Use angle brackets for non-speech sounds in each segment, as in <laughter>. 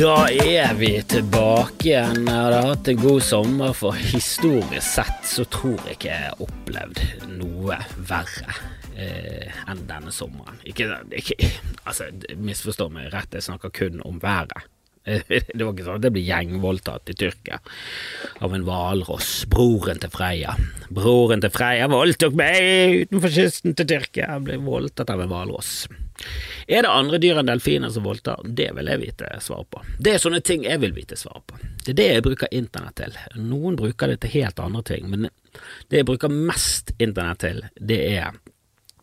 Da er vi tilbake igjen. Jeg hadde hatt en god sommer, for historisk sett så tror jeg ikke jeg har opplevd noe verre eh, enn denne sommeren. Ikke, ikke Altså, misforstå meg rett, jeg snakker kun om været. <laughs> Det var ikke sånn at jeg ble gjengvoldtatt i Tyrkia av en hvalross. Broren til Freia. Broren til Freia voldtok meg utenfor kysten til Tyrkia. Jeg ble voldtatt av en hvalross. Er det andre dyr enn delfiner som voldtar? Det vil jeg vite svar på. Det er sånne ting jeg vil vite svar på. Det er det jeg bruker internett til. Noen bruker det til helt andre ting, men det jeg bruker mest internett til, det er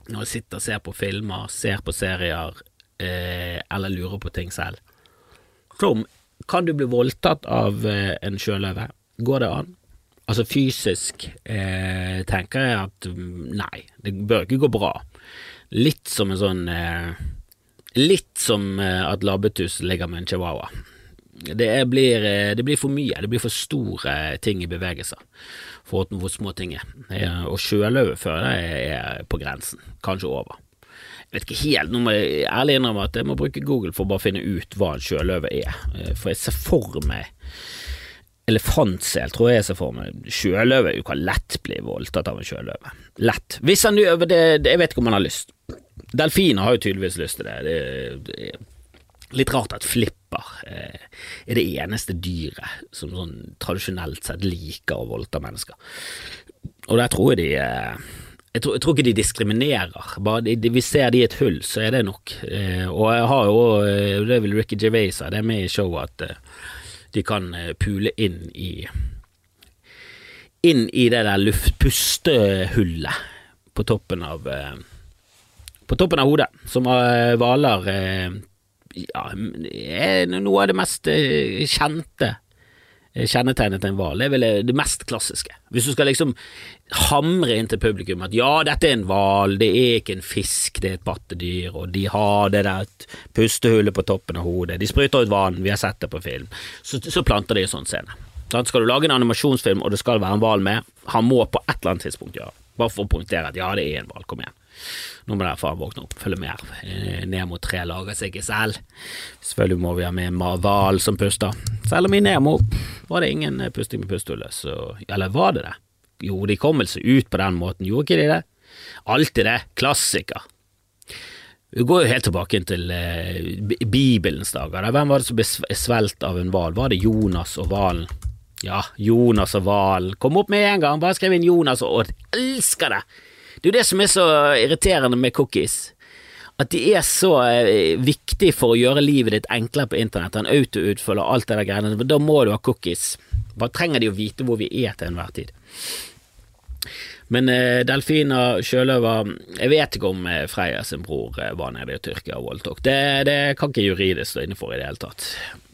når jeg sitter og ser på filmer, ser på serier, eh, eller lurer på ting selv. Som kan du bli voldtatt av eh, en sjøløve? Går det an? Altså fysisk eh, tenker jeg at mm, nei, det bør ikke gå bra. Litt som en sånn eh, Litt som eh, at labbetuss ligger med en chihuahua. Det blir, eh, det blir, for mye, det blir for store ting i bevegelser for hvor små ting er. Og sjøløve føler jeg er på grensen, kanskje over. Jeg vet ikke helt, nå må jeg ærlig innrømme at jeg må bruke Google for å bare finne ut hva en sjøløve er, for jeg ser for meg Elefantsel tror jeg jeg ser for meg. Sjøløve du kan lett bli voldtatt av en sjøløve. Lett. Hvis han gjør det, Jeg vet ikke om han har lyst. Delfiner har jo tydeligvis lyst til det. Det, det litt rart at flipper eh, er det eneste dyret som sånn tradisjonelt sett liker å voldta mennesker. Og der tror jeg de eh, jeg tror, jeg tror, ikke de diskriminerer. Bare de, de, vi ser de i et hull, så er det nok. Eh, og jeg har jo, eh, det vil Ricky Gervais det er med i showet, at eh, de kan eh, pule inn i Inn i det der luftpustehullet på toppen av På toppen av hodet, som hvaler ja, er noe av det mest kjente kjennetegnet til en hval. Er vel det mest klassiske. Hvis du skal liksom hamre inn til publikum at ja, dette er en hval, det er ikke en fisk, det er et pattedyr, og de har det der pustehullet på toppen av hodet, de spruter ut vann, vi har sett det på film, så, så planter de en sånn scene. Så skal du lage en animasjonsfilm, og det skal være en hval med, han må på et eller annet tidspunkt gjøre bare for å poengtere at ja, det er en hval, kom igjen. Nå må dere faen våkne opp, følge med. Eh, Nemo 3 lager seg ikke selv. Selvfølgelig må vi ha med hval som puster. Selv om i Nemo var det ingen eh, pusting med pustehullet, så Eller var det det? Jo, de kom vel seg ut på den måten, gjorde ikke de det? Alltid det. Klassiker. Vi går jo helt tilbake til eh, Bibelens dager. Hvem var det som ble svelt av en hval? Var det Jonas og hvalen? Ja, Jonas og hvalen. Kom opp med en gang, bare skriv inn Jonas og. Elsker det! Det er jo det som er så irriterende med cookies. At de er så eh, viktige for å gjøre livet ditt enklere på internett. Han autoutfølger alt det der greiene. Da må du ha cookies. Hva trenger de å vite hvor vi er til enhver tid? Men eh, delfiner, sjøløver Jeg vet ikke om eh, Freya sin bror eh, var nede i Tyrkia og voldtok. Det, det kan ikke juridisk stå inne for i det hele tatt.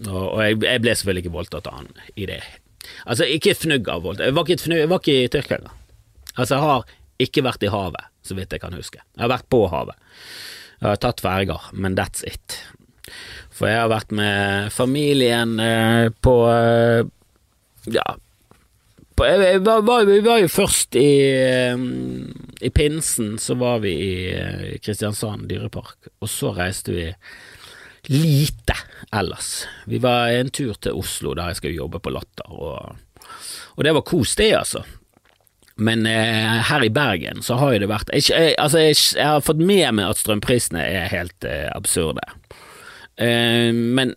Og, og jeg, jeg, ble selvfølgelig ikke voldtatt av han i det. Altså, ikke fnugg av voldtekt. Jeg var ikke, fnugg, jeg var ikke i Tyrkia engang. Altså, jeg har ikke vært i havet, så vidt jeg kan huske. Jeg har vært på havet. Jeg har tatt ferger, men that's it. For jeg har vært med familien eh, på eh, Ja, på, jeg, var, vi var jo først i, eh, i pinsen, så var vi i Kristiansand dyrepark, og så reiste vi lite ellers. Vi var en tur til Oslo der jeg skulle jobbe på Latter, og, og det var kos, det, altså. Men eh, her i Bergen så har jo det vært jeg, jeg, Altså, jeg, jeg, har fått med meg at strømprisene er helt eh, absurde. Eh, men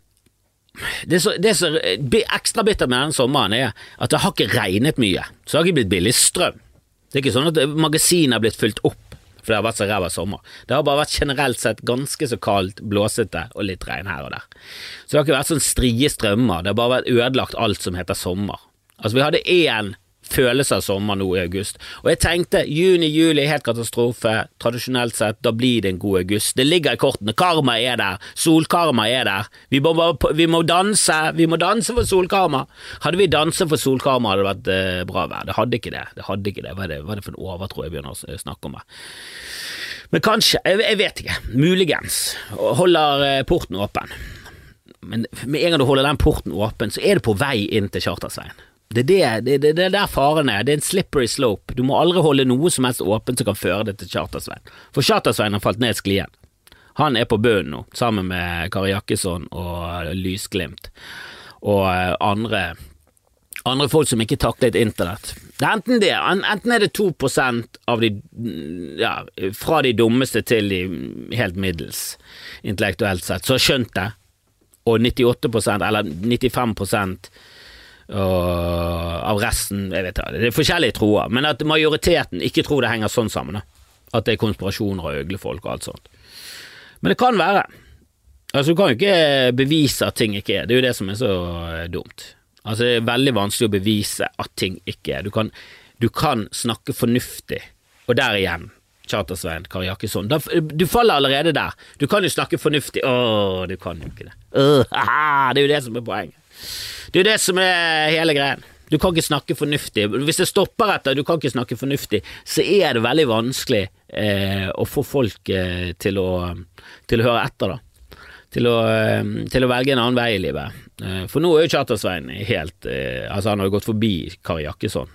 det som er ekstra bittert med denne sommeren, er at det har ikke regnet mye. Så det har ikke blitt billig strøm. Det er ikke sånn at magasinet har blitt fylt opp for det har vært så ræva sommer. Det har bare vært generelt sett ganske så kaldt, blåsete og litt regn her og der. Så det har ikke vært sånn strie strømmer, det har bare vært ødelagt alt som heter sommer. Altså, vi hadde én følelse av sommer nå i august. Og jeg tenkte juni-juli, helt katastrofe. Tradisjonelt sett, da blir det en god august. Det ligger i kortene. Karma er der. Solkarma er der. Vi må, vi må danse. Vi må danse for solkarma. Hadde vi danset for solkarma, hadde det vært eh, bra vær. Det hadde ikke det. Det hadde ikke det. Hva er det, hva er det for en overtro jeg begynner å snakke om her? Men kanskje. Jeg, jeg vet ikke. Muligens. Holder eh, porten åpen. Men med en gang du holder den porten åpen, så er du på vei inn til Chartersveien. Det er det, det, det, er der faren er. Det er en slippery slope. Du må aldri holde noe som helst åpent som kan føre deg til Chartersveien. For Chartersveien har falt ned sklien. Han er på bunnen nå, sammen med Kari Jakkesson og Lysglimt og eh, andre, andre folk som ikke taklet internett. Det er enten det, enten er det 2% av de ja, fra de dummeste til de helt middels, intellektuelt sett, som har skjønt det, og 98% eller 95 av resten jeg vet ikke, Det er forskjellige troer, men at majoriteten ikke tror det henger sånn sammen. At det er konspirasjoner og øglefolk og alt sånt. Men det kan være. Altså, du kan jo ikke bevise at ting ikke er. Det er jo det som er så eh, dumt. Altså, det er veldig vanskelig å bevise at ting ikke er. Du kan, du kan snakke fornuftig, og der igjen, Charter-Svein Kari Jakkesson. Du faller allerede der. Du kan jo snakke fornuftig Å, du kan jo ikke det. Uh, <laughs> det er jo det som er poenget. Det er det som er hele greien. Du kan ikke snakke fornuftig. Hvis det stopper etter du kan ikke snakke fornuftig, så er det veldig vanskelig eh, å få folk eh, til, å, til, å, høre etter, da. Til å, eh, til å, velge en annen vei i livet. Eh, for nå er jo Charter-Svein helt eh, Altså, han har jo gått forbi Kari Jakkesson.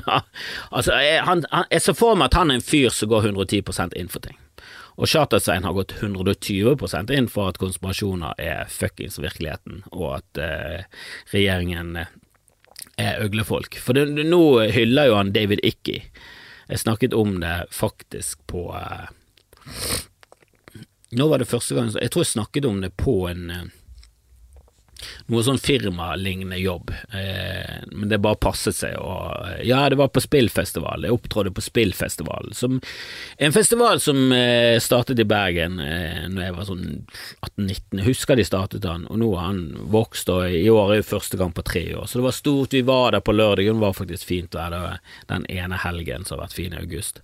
<laughs> altså, jeg, han, jeg ser for meg at han er en fyr som går 110 inn for ting. Og Charterstein har gått 120 inn for at konspirasjoner er fuckings virkeligheten, og at eh, regjeringen eh, er øglefolk. For det, nå hyller jo han David Icky. Jeg snakket om det faktisk på eh, Nå var det første gang Jeg tror jeg snakket om det på en eh, noe sånn firmalignende jobb, eh, men det bare passet seg. Og, ja, det var på spillfestival, jeg opptrådte på spillfestival, som en festival som eh, startet i Bergen eh, når jeg var sånn 18-19. Jeg husker de startet den, og nå har han vokst, og i år er jo første gang på tre år, så det var stort. Vi var der på lørdagen, det var faktisk fint vær den ene helgen som har vært fin i august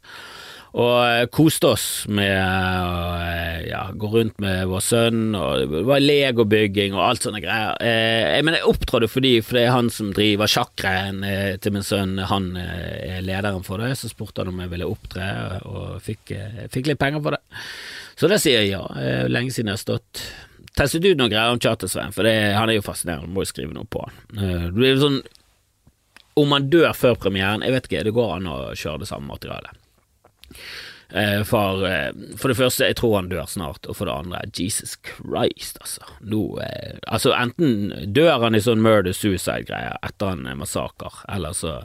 og eh, koste oss med å eh, ja, gå rundt med vår sønn, og det var legobygging og alt sånne greier. Eh, men jeg opptrådte fordi, for det er han som driver sjakkgreien eh, til min sønn, han er lederen for det, så spurte han om jeg ville opptre, og fikk, fikk litt penger for det. Så det sier jeg ja, lenge siden jeg har stått testet ut noen greier om Charter-Svein, for det, han er jo fascinerende, må jo skrive noe på han. Det blir sånn om han dør før premieren, jeg vet ikke, det går an å kjøre det samme materialet. Eh, for, eh, for, det første, jeg tror han dør snart, og for det andre, Jesus Christ, altså. Nå, eh, altså enten dør han i sånn murder-suicide-greier etter en massakre, eller så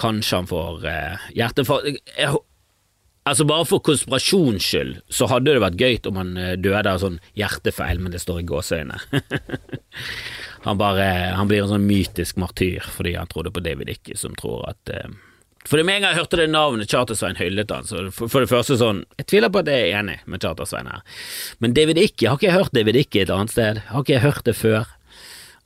kanskje han får eh, hjerteinfarkt. Altså Bare for konspirasjons skyld så hadde det vært gøy om han døde av sånn hjertefeil, men det står i gåseøyne. <laughs> han, bare, han blir en sånn mytisk martyr fordi han trodde på David Icke, som tror at eh, for med en gang jeg hørte det navnet Charter-Svein hyllet han, så for, for, det første sånn Jeg tviler på at jeg er enig med Charter-Svein her, men David Icke, har ikke jeg hørt David Icke et annet sted? Har ikke jeg hørt det før?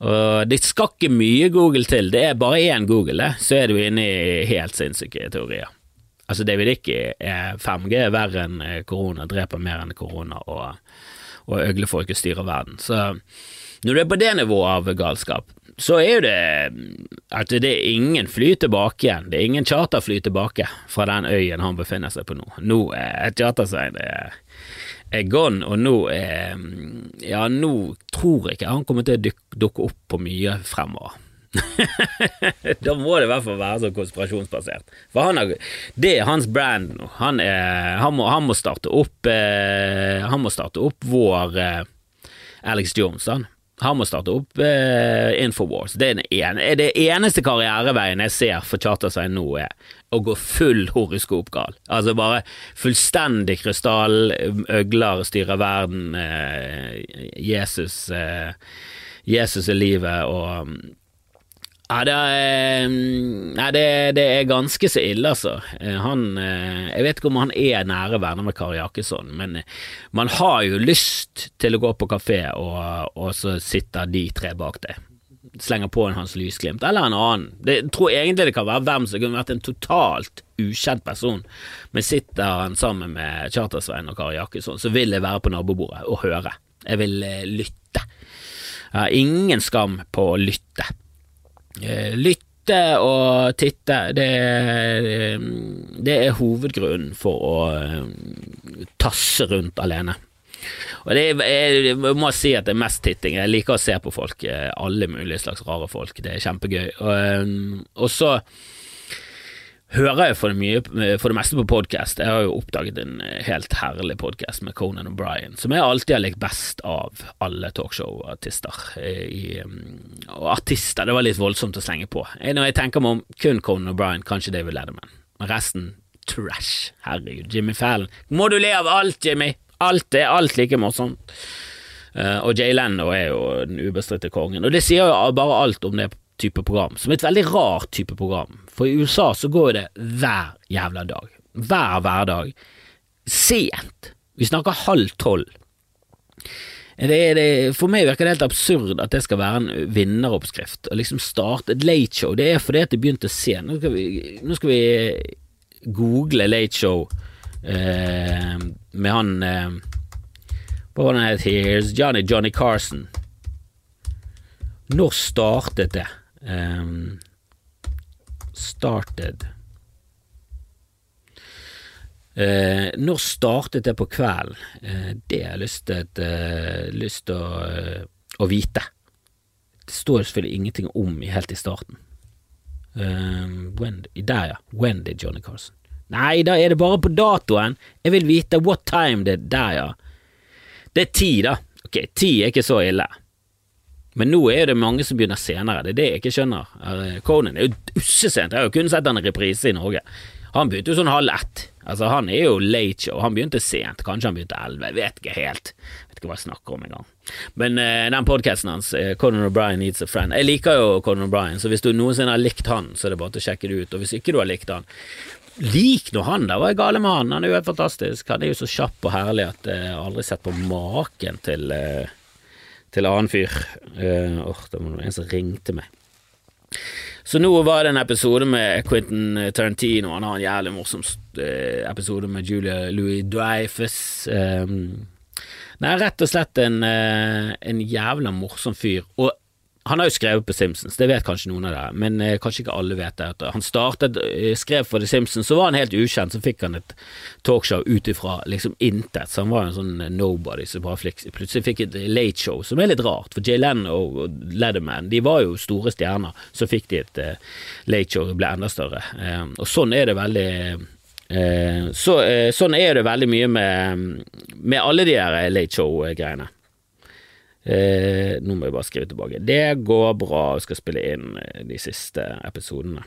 Og Det skal ikke mye Google til, det er bare én Google, det, så er du inne i helt sinnssyke teorier. Altså, David Icke er 5G er verre enn korona, dreper mer enn korona, og, og øglefolket styrer verden. Så når du er på det nivået av galskap, så er jo det at det er ingen fly tilbake igjen. Det er ingen charterfly tilbake fra den øyen han befinner seg på nå. Nå er chartersveien er, er gone, og nå er Ja, nå tror jeg ikke han kommer til å dukke, opp på mye fremover. <laughs> da må det i hvert fall være så konspirasjonsbasert. For han har, det er hans brand nå. Han, er, han, må, han må, starte opp eh, Han må starte opp vår eh, Alex Jones, han. Han må starte opp eh, Infowars. Det er den ene, det eneste karriereveien jeg ser for Chartersveien nå, er å gå full horoskopgal. Altså bare fullstendig krystall, øgler styrer verden, eh, Jesus, eh, Jesus er livet, og ja, det er, nei, det, det er ganske så ille, altså. Eh, han eh, Jeg vet ikke om han er nære venner med Kari Jakkesson, men eh, man har jo lyst til å gå på kafé, og, og så sitter de tre bak deg. Slenger på en Hans Lysglimt, eller en annen. Det, jeg tror egentlig det kan være hvem som kunne vært en totalt ukjent person, men sitter han sammen med Charter-Svein og Kari Jakkesson, så vil jeg være på nabobordet og høre. Jeg vil lytte. Jeg har ingen skam på å lytte. Eh, lytte og titte, det, det er hovedgrunnen for å eh, tasse rundt alene. Og det er, jeg må si at det er mest titting. Jeg liker å se på folk, eh, alle mulige slags rare folk. Det er kjempegøy. Og, og så hører jeg for det, mye, for det meste på podkast. Jeg har jo oppdaget en helt herlig podkast med Conan O'Brien, som jeg alltid har likt best av alle talkshow-artister. Og artister, det var litt voldsomt å slenge på. Når jeg tenker meg om kun Conan O'Brien, kanskje David Letterman. Men resten trash. Herregud, Jimmy Fallon. Må du le av alt, Jimmy! Alt er alt like morsomt. Og Jay Leno er jo den ubestridte kongen. Og det sier jo bare alt om det type program, som er et veldig rart type program. For i USA så går det hver jævla dag. Hver hverdag. Sent. Vi snakker halv tolv. Det, det, for meg virker det helt absurd at det skal være en vinneroppskrift. Å liksom starte et late show. Det er fordi at det begynte sent. Nå skal vi, nå skal vi google late show eh, med han eh, Hva var det han het? Here's Johnny Johnny Carson. Når startet det? Um, started Eh, Når startet det på kvelden? Eh, det har jeg lyst til, uh, å, å, vite. Det står selvfølgelig ingenting om helt i starten. when, der, ja. When did Johnny Carson? Nei, da er det bare på datoen. Jeg vil vite what time det er der, ja. Det er ti, da. Ok, ti er ikke så ille. Men nå er det mange som begynner senere, det er det jeg ikke skjønner. Eh, Conan er jo ussesent, jeg har jo kun sett han i reprise i Norge. Han begynte jo sånn halv ett. Altså, han er jo late show, han begynte sent, kanskje han begynte elleve, jeg vet ikke helt. Jeg vet ikke hva jeg snakker om engang. Men uh, den podkasten hans, uh, Conan O'Brien Needs a Friend, jeg liker jo Conan O'Brien, så hvis du noensinne har likt han, så er det bare til å sjekke det ut, og hvis ikke du har likt han, lik nå han, da, hva er gale med han? Han er jo helt fantastisk, han er jo så kjapp og herlig at jeg uh, aldri sett på maken til uh, til annen fyr. Uh, oh, det var en som ringte meg. Så nå var det en episode med Quentin Tarantino. Han har en jævlig morsom uh, episode med Julia Louis Dreyfus. Um, nei, rett og slett en, uh, en jævla morsom fyr. Og han har jo skrevet på Simpsons, det vet kanskje noen av dere, men eh, kanskje ikke alle vet det. Han startet, eh, skrev for The Simpsons, så var han helt ukjent, så fikk han et talkshow ut ifra liksom intet. Så han var en sånn nobody som bare plutselig fikk et late show, som er litt rart. For Jay Leno og Leatherman de var jo store stjerner, så fikk de et eh, late show og ble enda større. eh, og sånn er det veldig uh, så, Sånn er det veldig mye med, med alle de her late show-greiene. Eh, nå må jeg bare skrive tilbake. Det går bra, vi skal spille inn eh, de siste episodene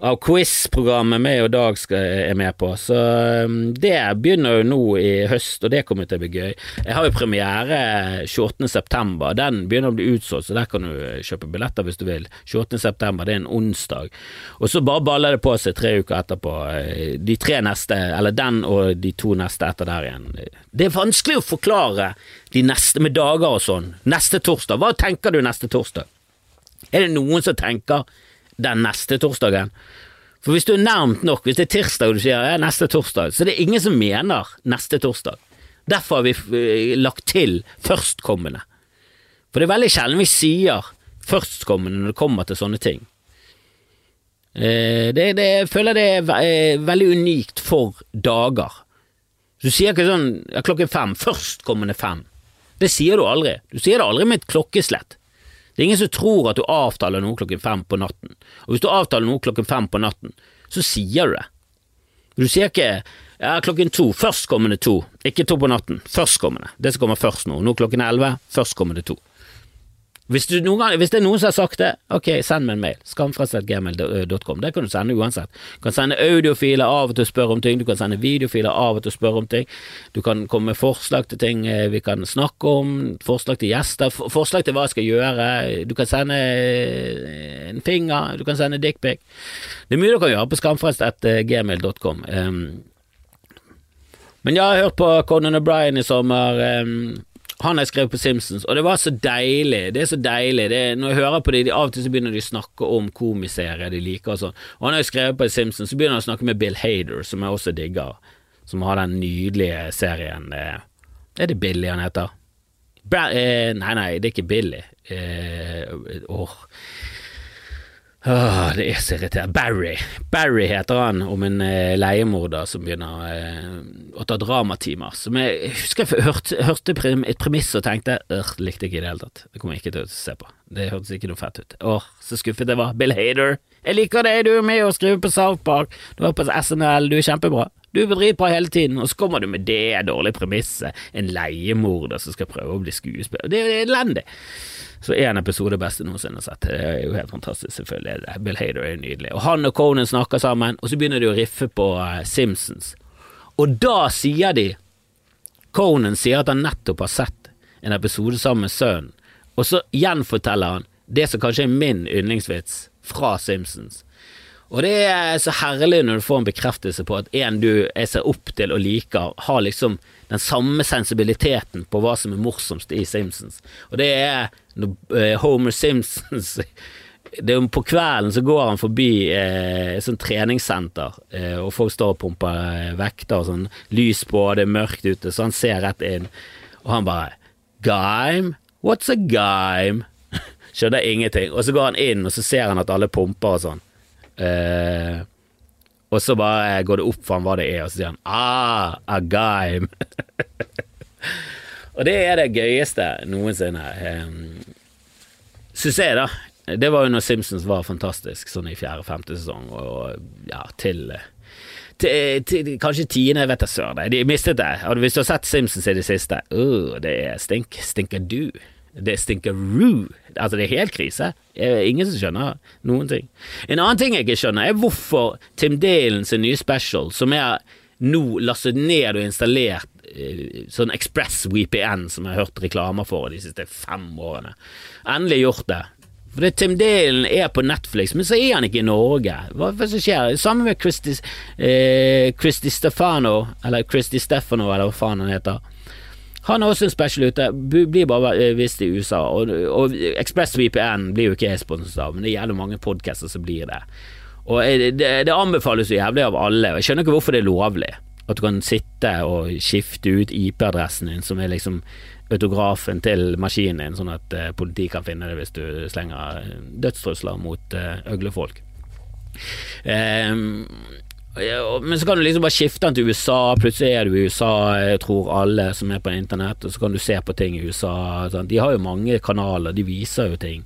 av quiz-programmet vi og Dag er med på. Så um, det begynner jo nå i høst, og det kommer til å bli gøy. Jeg har jo premiere 28.9. Den begynner å bli utsolgt, så der kan du kjøpe billetter hvis du vil. 28.9., det er en onsdag. Og så bare baller det på seg tre uker etterpå. Eh, de tre neste, eller den og de to neste etter der igjen. Det er vanskelig å forklare de neste med dager og sånn. Neste torsdag, hva tenker du neste torsdag? Er det noen som tenker den neste torsdagen. For hvis du er nærmt nok, hvis det er tirsdag og du sier ja, neste torsdag, så det er ingen som mener neste torsdag. Derfor har vi eh, lagt til førstkommende. For det er veldig sjelden vi sier førstkommende når det kommer til sånne ting. Eh, det, det, jeg føler det er eh, veldig unikt for dager. Du sier ikke sånn ja, klokken fem, førstkommende fem. Det sier du aldri. Du sier det aldri med et klokkeslett. Det er ingen som tror at du avtaler noe klokken fem på natten, og hvis du avtaler noe klokken fem på natten, så sier du det. Du sier ikke ja, klokken to, førstkommende to, ikke to på natten, førstkommende, det som kommer først nå, nå klokken elleve, førstkommende to. Hvis, gang, hvis, det er noen som har sagt det, ok, send meg en mail. Skamfrelst.gmail.com. Det kan du sende uansett. Du kan sende audiofiler av og til og spørre om ting, du kan sende videofiler av og til og spørre om ting. Du kan komme med forslag til ting eh, vi kan snakke om, forslag til gjester, forslag til hva jeg skal gjøre. Du kan sende eh, en finger, du kan sende dickpic. Det er mye du kan gjøre på skamfrelst.gmail.com. Um, men jeg har hørt på Conan O'Brien i sommer. Han har skrevet på Simpsons, og det var så deilig. Det er så deilig. Er, når jeg hører på det, de, av og til så begynner de å snakke om komiserier de liker og sånn. Og han har jo skrevet på Simpsons, så begynner han å snakke med Bill Hader, som jeg også digger. Som har den nydelige serien eh, Er det Billy han heter? Bra, eh, nei, nei, det er ikke Billy. Eh, åh. Åh, det er så irriterende. Barry. Barry heter han, om en eh, leiemorder som begynner eh, å ta dramatimer. Som jeg, jeg husker jeg hørte, hørte et premiss og tenkte øh, likte ikke i det hele tatt. Det kommer jeg ikke til å se på. Det hørtes ikke noe fett ut. Åh, så skuffet jeg var. Bill Hader. Jeg liker deg, du er med og skriver på South Park, du er på SNL, du er kjempebra. Du bedriver på hele tiden, og så kommer du med det dårlige premisset. En leiemorder som skal prøve å bli skuespiller. Det er elendig. Så én episode beste noensinne har sett. Det er jo helt fantastisk, selvfølgelig. Bill Hader er nydelig. Og han og Conan snakker sammen, og så begynner de å riffe på uh, Simpsons. Og da sier de Conan sier at han nettopp har sett en episode sammen med sønnen, og så gjenforteller han det som kanskje er min yndlingsvits fra Simpsons. Og det er så herlig når du får en bekreftelse på at en du jeg ser opp til og liker, har liksom den samme sensibiliteten på hva som er morsomst i Simpsons. Og det er når eh, Homer Simpsons <laughs> det er På kvelden så går han forbi eh, et sånt treningssenter, eh, og folk står og pumper eh, vekter og sånn, lys på, det er mørkt ute, så han ser rett inn, og han bare Gime? What's a gime? <laughs> Skjønner ingenting. Og så går han inn, og så ser han at alle pumper og sånn. Eh, og så bare går det opp for han hva det er, og så sier han ah, a game <laughs> og det er det gøyeste noensinne. Um, Syns jeg, da. Det var jo når Simpsons var fantastisk, sånn i fjerde-femte sesong, og ja, til, til, til kanskje tiende, vet jeg søren. De mistet det. Hvis du har sett Simpsons i det siste, uh, det er stink, stinker du. Det stinker stinkeroo Altså, det er helt krise. Ingen som skjønner noen ting. En annen ting jeg ikke skjønner, er hvorfor Tim Dalens nye special, som er nå lastet ned og installert eh, sånn Express VPN som jeg har hørt reklamer for de siste fem årene, endelig gjort det. For det Tim Dalen er på Netflix, men så er han ikke i Norge. Hva er det som skjer? Sammen med Christy, eh, Christy Stefano, eller Christy Stefano, eller hva faen han heter. Han har også en special ute, blir bare eh, vist i USA, og, og ExpressVPN blir jo ikke jeg sponset av, men det gjelder mange podcaster som blir det. Og det, det anbefales jo jævlig av alle, og jeg skjønner ikke hvorfor det er lovlig. At du kan sitte og skifte ut IP-adressen din, som er liksom autografen til maskinen din, sånn at uh, politiet kan finne det hvis du slenger dødstrusler mot øglefolk. Um, men så kan du liksom bare skifte den til USA, plutselig er du i USA, jeg tror alle som er på internett, og så kan du se på ting i USA. Sant? De har jo mange kanaler, de viser jo ting.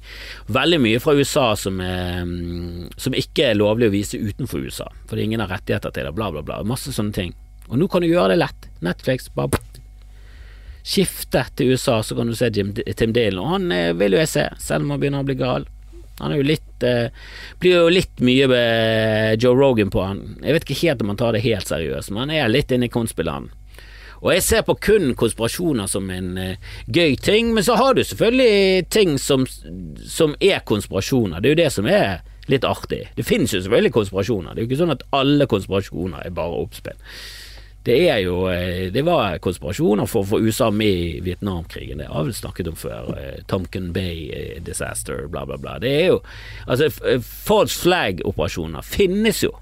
Veldig mye fra USA som, er, mm, som ikke er lovlig å vise utenfor USA, fordi ingen har rettigheter til det, bla, bla, bla. Masse sånne ting. Og nå kan du gjøre det lett. Netflix, bare skifte til USA, så kan du se Jim, Tim Dalen, og han eh, vil jo jeg se, selv om han begynner å bli gal. Han jo litt eh, Blir jo litt mye med Joe Rogan på han. Jeg vet ikke helt om han tar det helt seriøst, men han er litt inne i konspillene. Og jeg ser på kun konspirasjoner som en eh, gøy ting, men så har du selvfølgelig ting som, som, er konspirasjoner. Det er jo det som er litt artig. Det finnes jo selvfølgelig konspirasjoner. Det er jo ikke sånn at alle konspirasjoner er bare oppspill. Det er jo eh, Det var konspirasjoner for å få USA med i Vietnamkrigen. Det har vi snakket om før. Eh, Tomken Bay eh, disaster, bla, bla, bla. Det er jo Altså, false flag-operasjoner finnes jo.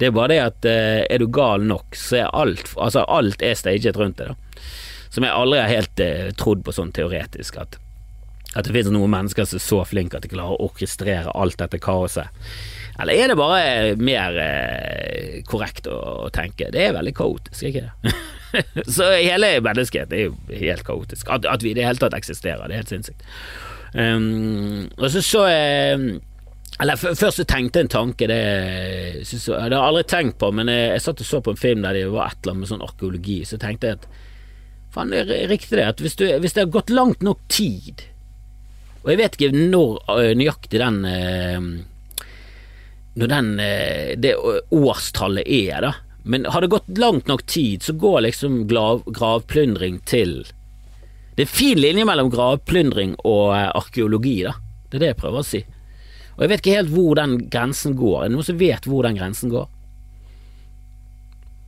Det er bare det at er du gal nok, så er alt Altså, alt er staget rundt det, da. Som jeg aldri har helt trodd på sånn teoretisk, at, at det finnes noen mennesker som er så flinke at de klarer å orkestrere alt dette kaoset. Eller er det bare mer eh, korrekt å tenke? Det er veldig kaotisk, ikke det? <laughs> så hele mennesket er jo helt kaotisk. At, at vi i det hele tatt eksisterer, det er helt sinnssykt. Um, og så så jeg eller Først så tenkte jeg en tanke, det, synes, det har jeg aldri tenkt på, men jeg, jeg, satt og så på en film der det var et eller annet med sånn arkeologi, så tenkte jeg at faen, det er riktig det, at hvis, du, hvis, det har gått langt nok tid, og jeg vet ikke når uh, nøyaktig den uh, når den, eh, det årstallet er, da. Men har det gått langt nok tid, så går liksom gravplyndring til Det er en fin linje mellom gravplyndring og eh, arkeologi, da. Det er det jeg prøver å si. Og jeg vet ikke helt hvor den grensen går. Er det noen som vet hvor den grensen går?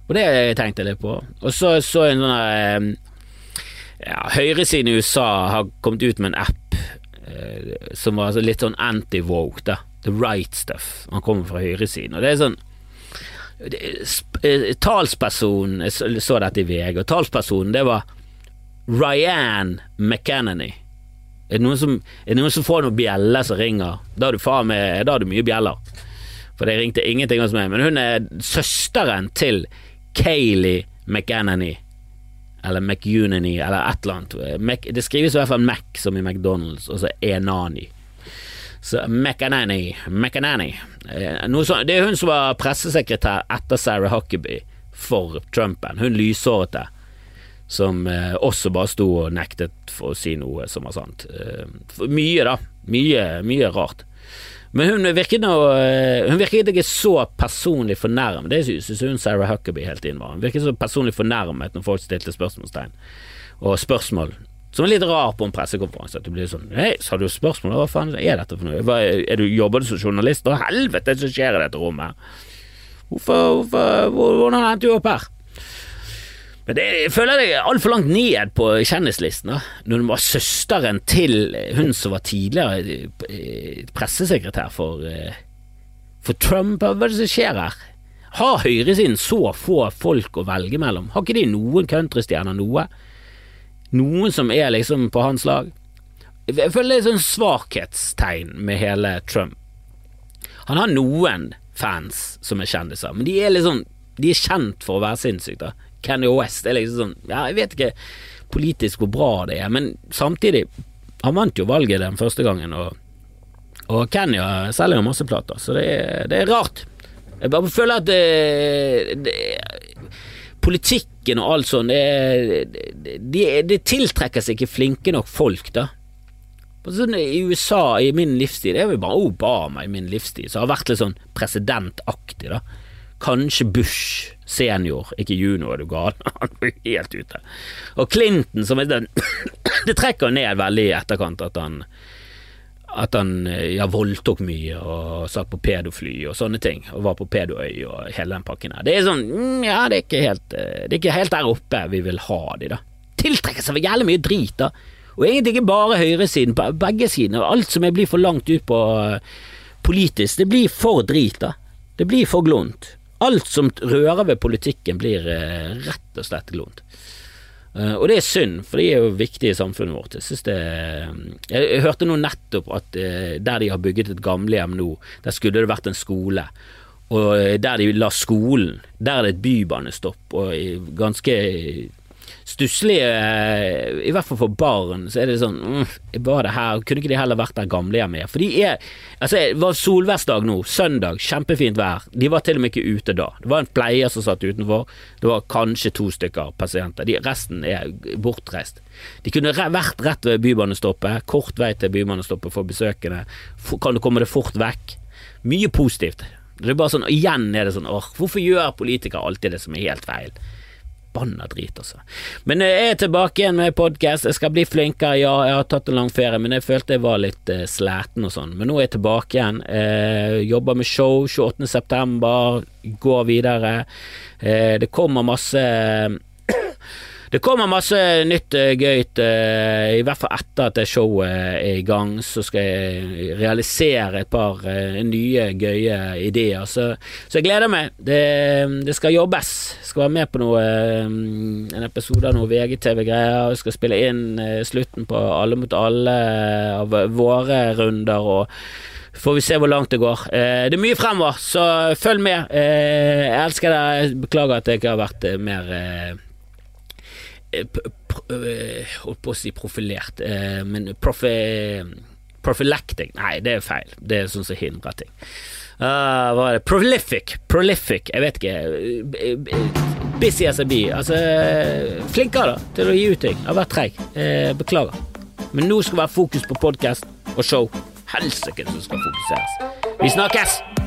Og det tenkte jeg litt på. Og så så en sånn ja, Høyresiden i USA har kommet ut med en app eh, som var litt sånn anti-woke, da the right stuff. Han kommer fra høyresiden. Og det er sånn eh, Talspersonen Jeg så dette i VG, og talspersonen det var Ryan McEnany. Er det, noen som, er det noen som får noen bjeller som ringer? Da har du faen meg Da har du mye bjeller. For det ringte ingenting hos meg. Men hun er søsteren til Kayleigh McEnany. eller McUnany, eller et eller annet. Mac, det skrives i hvert fall Mac som i McDonald's, og så Enani. Så McAnany, McAnany. Eh, det er hun som var pressesekretær etter Sarah Huckabee for Trumpen. Hun lyshårete som eh, også bare sto og nektet for å si noe som var sant. Eh, mye, da. Mye, mye rart. Men hun virket, noe, hun virket ikke så personlig fornærmet. Det syns hun Sarah Huckabee helt inn var. Hun virket så personlig fornærmet når folk stilte spørsmålstegn og spørsmål som er litt rar på en pressekonferanse. At du blir sånn Hei, har du spørsmål? Hva faen er dette for noe? Hva, er du, jobber som journalist? Hva helvete som skjer i dette rommet? Hvorfor, hvorfor, hvordan endte du opp her? Men det, jeg føler er altfor langt ned på kjendislisten. da Når du var søsteren til hun som var tidligere eh, pressesekretær for, eh, for Trump. Hva er det som skjer her? Har høyresiden så få folk å velge mellom? Har ikke de noen countrystjerner noe? Noen som er liksom på hans lag. Jeg føler det er sånn svakhetstegn med hele Trump. Han har noen fans som er kjendiser, men de er liksom De er kjent for å være sinnssyke. Kenny West er liksom sånn Ja, jeg vet ikke politisk hvor bra det er, men samtidig Han vant jo valget den første gangen, og, og Kenny selger jo masse plater, så det er, det er rart. Jeg bare føler at det, det politikken og alt sånt, det, det, det, tiltrekker seg ikke flinke nok folk, da. Sånn, I USA i min livstid, det er jo bare Obama i min livstid som har vært litt sånn presidentaktig, da. Kanskje Bush senior, ikke junior, er du gal? <laughs> Han var helt ute. Og Clinton, som er den <coughs> Det trekker ned veldig i etterkant at han at han eh, ja, voldtok mye og satt på pedofly og sånne ting, og var på pedoøy og hele den pakken her. Det er sånn, mm, ja, det er ikke helt, eh, det er ikke helt der oppe vi vil ha de, da. Tiltrekker seg jævlig mye drit, da. Og egentlig ikke bare høyresiden, begge sider. Alt som blir for langt ut på uh, politisk, det blir for drit, da. Det blir for glunt. Alt som rører ved politikken, blir rett og slett glunt. Uh, og det er synd, for de er jo viktige i samfunnet vårt. Jeg, det, jeg, jeg hørte nå nettopp at uh, der de har bygget et gamlehjem nå, der skulle det vært en skole. Og uh, der de la skolen, der er det et bybanestopp, og ganske stusslige I hvert fall for barn, så er det sånn mm, Var det her? Kunne ikke de heller vært der gamlehjemmet? For de er Altså, det var solværsdag nå, søndag, kjempefint vær. De var til og med ikke ute da. Det var en pleier som satt utenfor. Det var kanskje to stykker pasienter. De, resten er bortreist. De kunne vært rett ved bybanestoppet. Kort vei til bybanestoppet for besøkende. Kan du komme deg fort vekk? Mye positivt. Det er bare sånn, Igjen er det sånn åh, hvorfor gjør politikere alltid det som er helt feil? Forbanna drit, altså. Men jeg er tilbake igjen med podkast. Jeg skal bli flinkere. Ja, jeg har tatt en lang ferie, men jeg følte jeg var litt uh, sliten og sånn. Men nå er jeg tilbake igjen. Uh, jobber med show 28.9. Går videre. Uh, det kommer masse det kommer masse nytt uh, gøyt, uh, i hvert fall etter at showet er i gang. Så skal jeg realisere et par nye, gøye ideer. Så, så, jeg gleder meg. Det, det skal jobbes. Jeg skal være med på noe, en episode av noe VGTV-greier. Jeg skal spille inn slutten på Alle mot alle av våre runder. og får vi se hvor langt det går. Eh, det er mye fremover, så følg med. Eh, jeg elsker deg. Beklager at jeg ikke har vært mer eh, Eh, eh, holdt på å si profilert, eh, men profi, prophylactic Nei, det er feil. Det er sånn som hindrer ting. Uh, hva er det? Prolific. Prolific. Jeg vet ikke. Busy as a bee. Altså, flinkere da til å gi ut ting. Jeg har vært treig. Eh, beklager. Men nå skal det være fokus på podkast og show. Helsike, som skal fokuseres. Vi snakkes!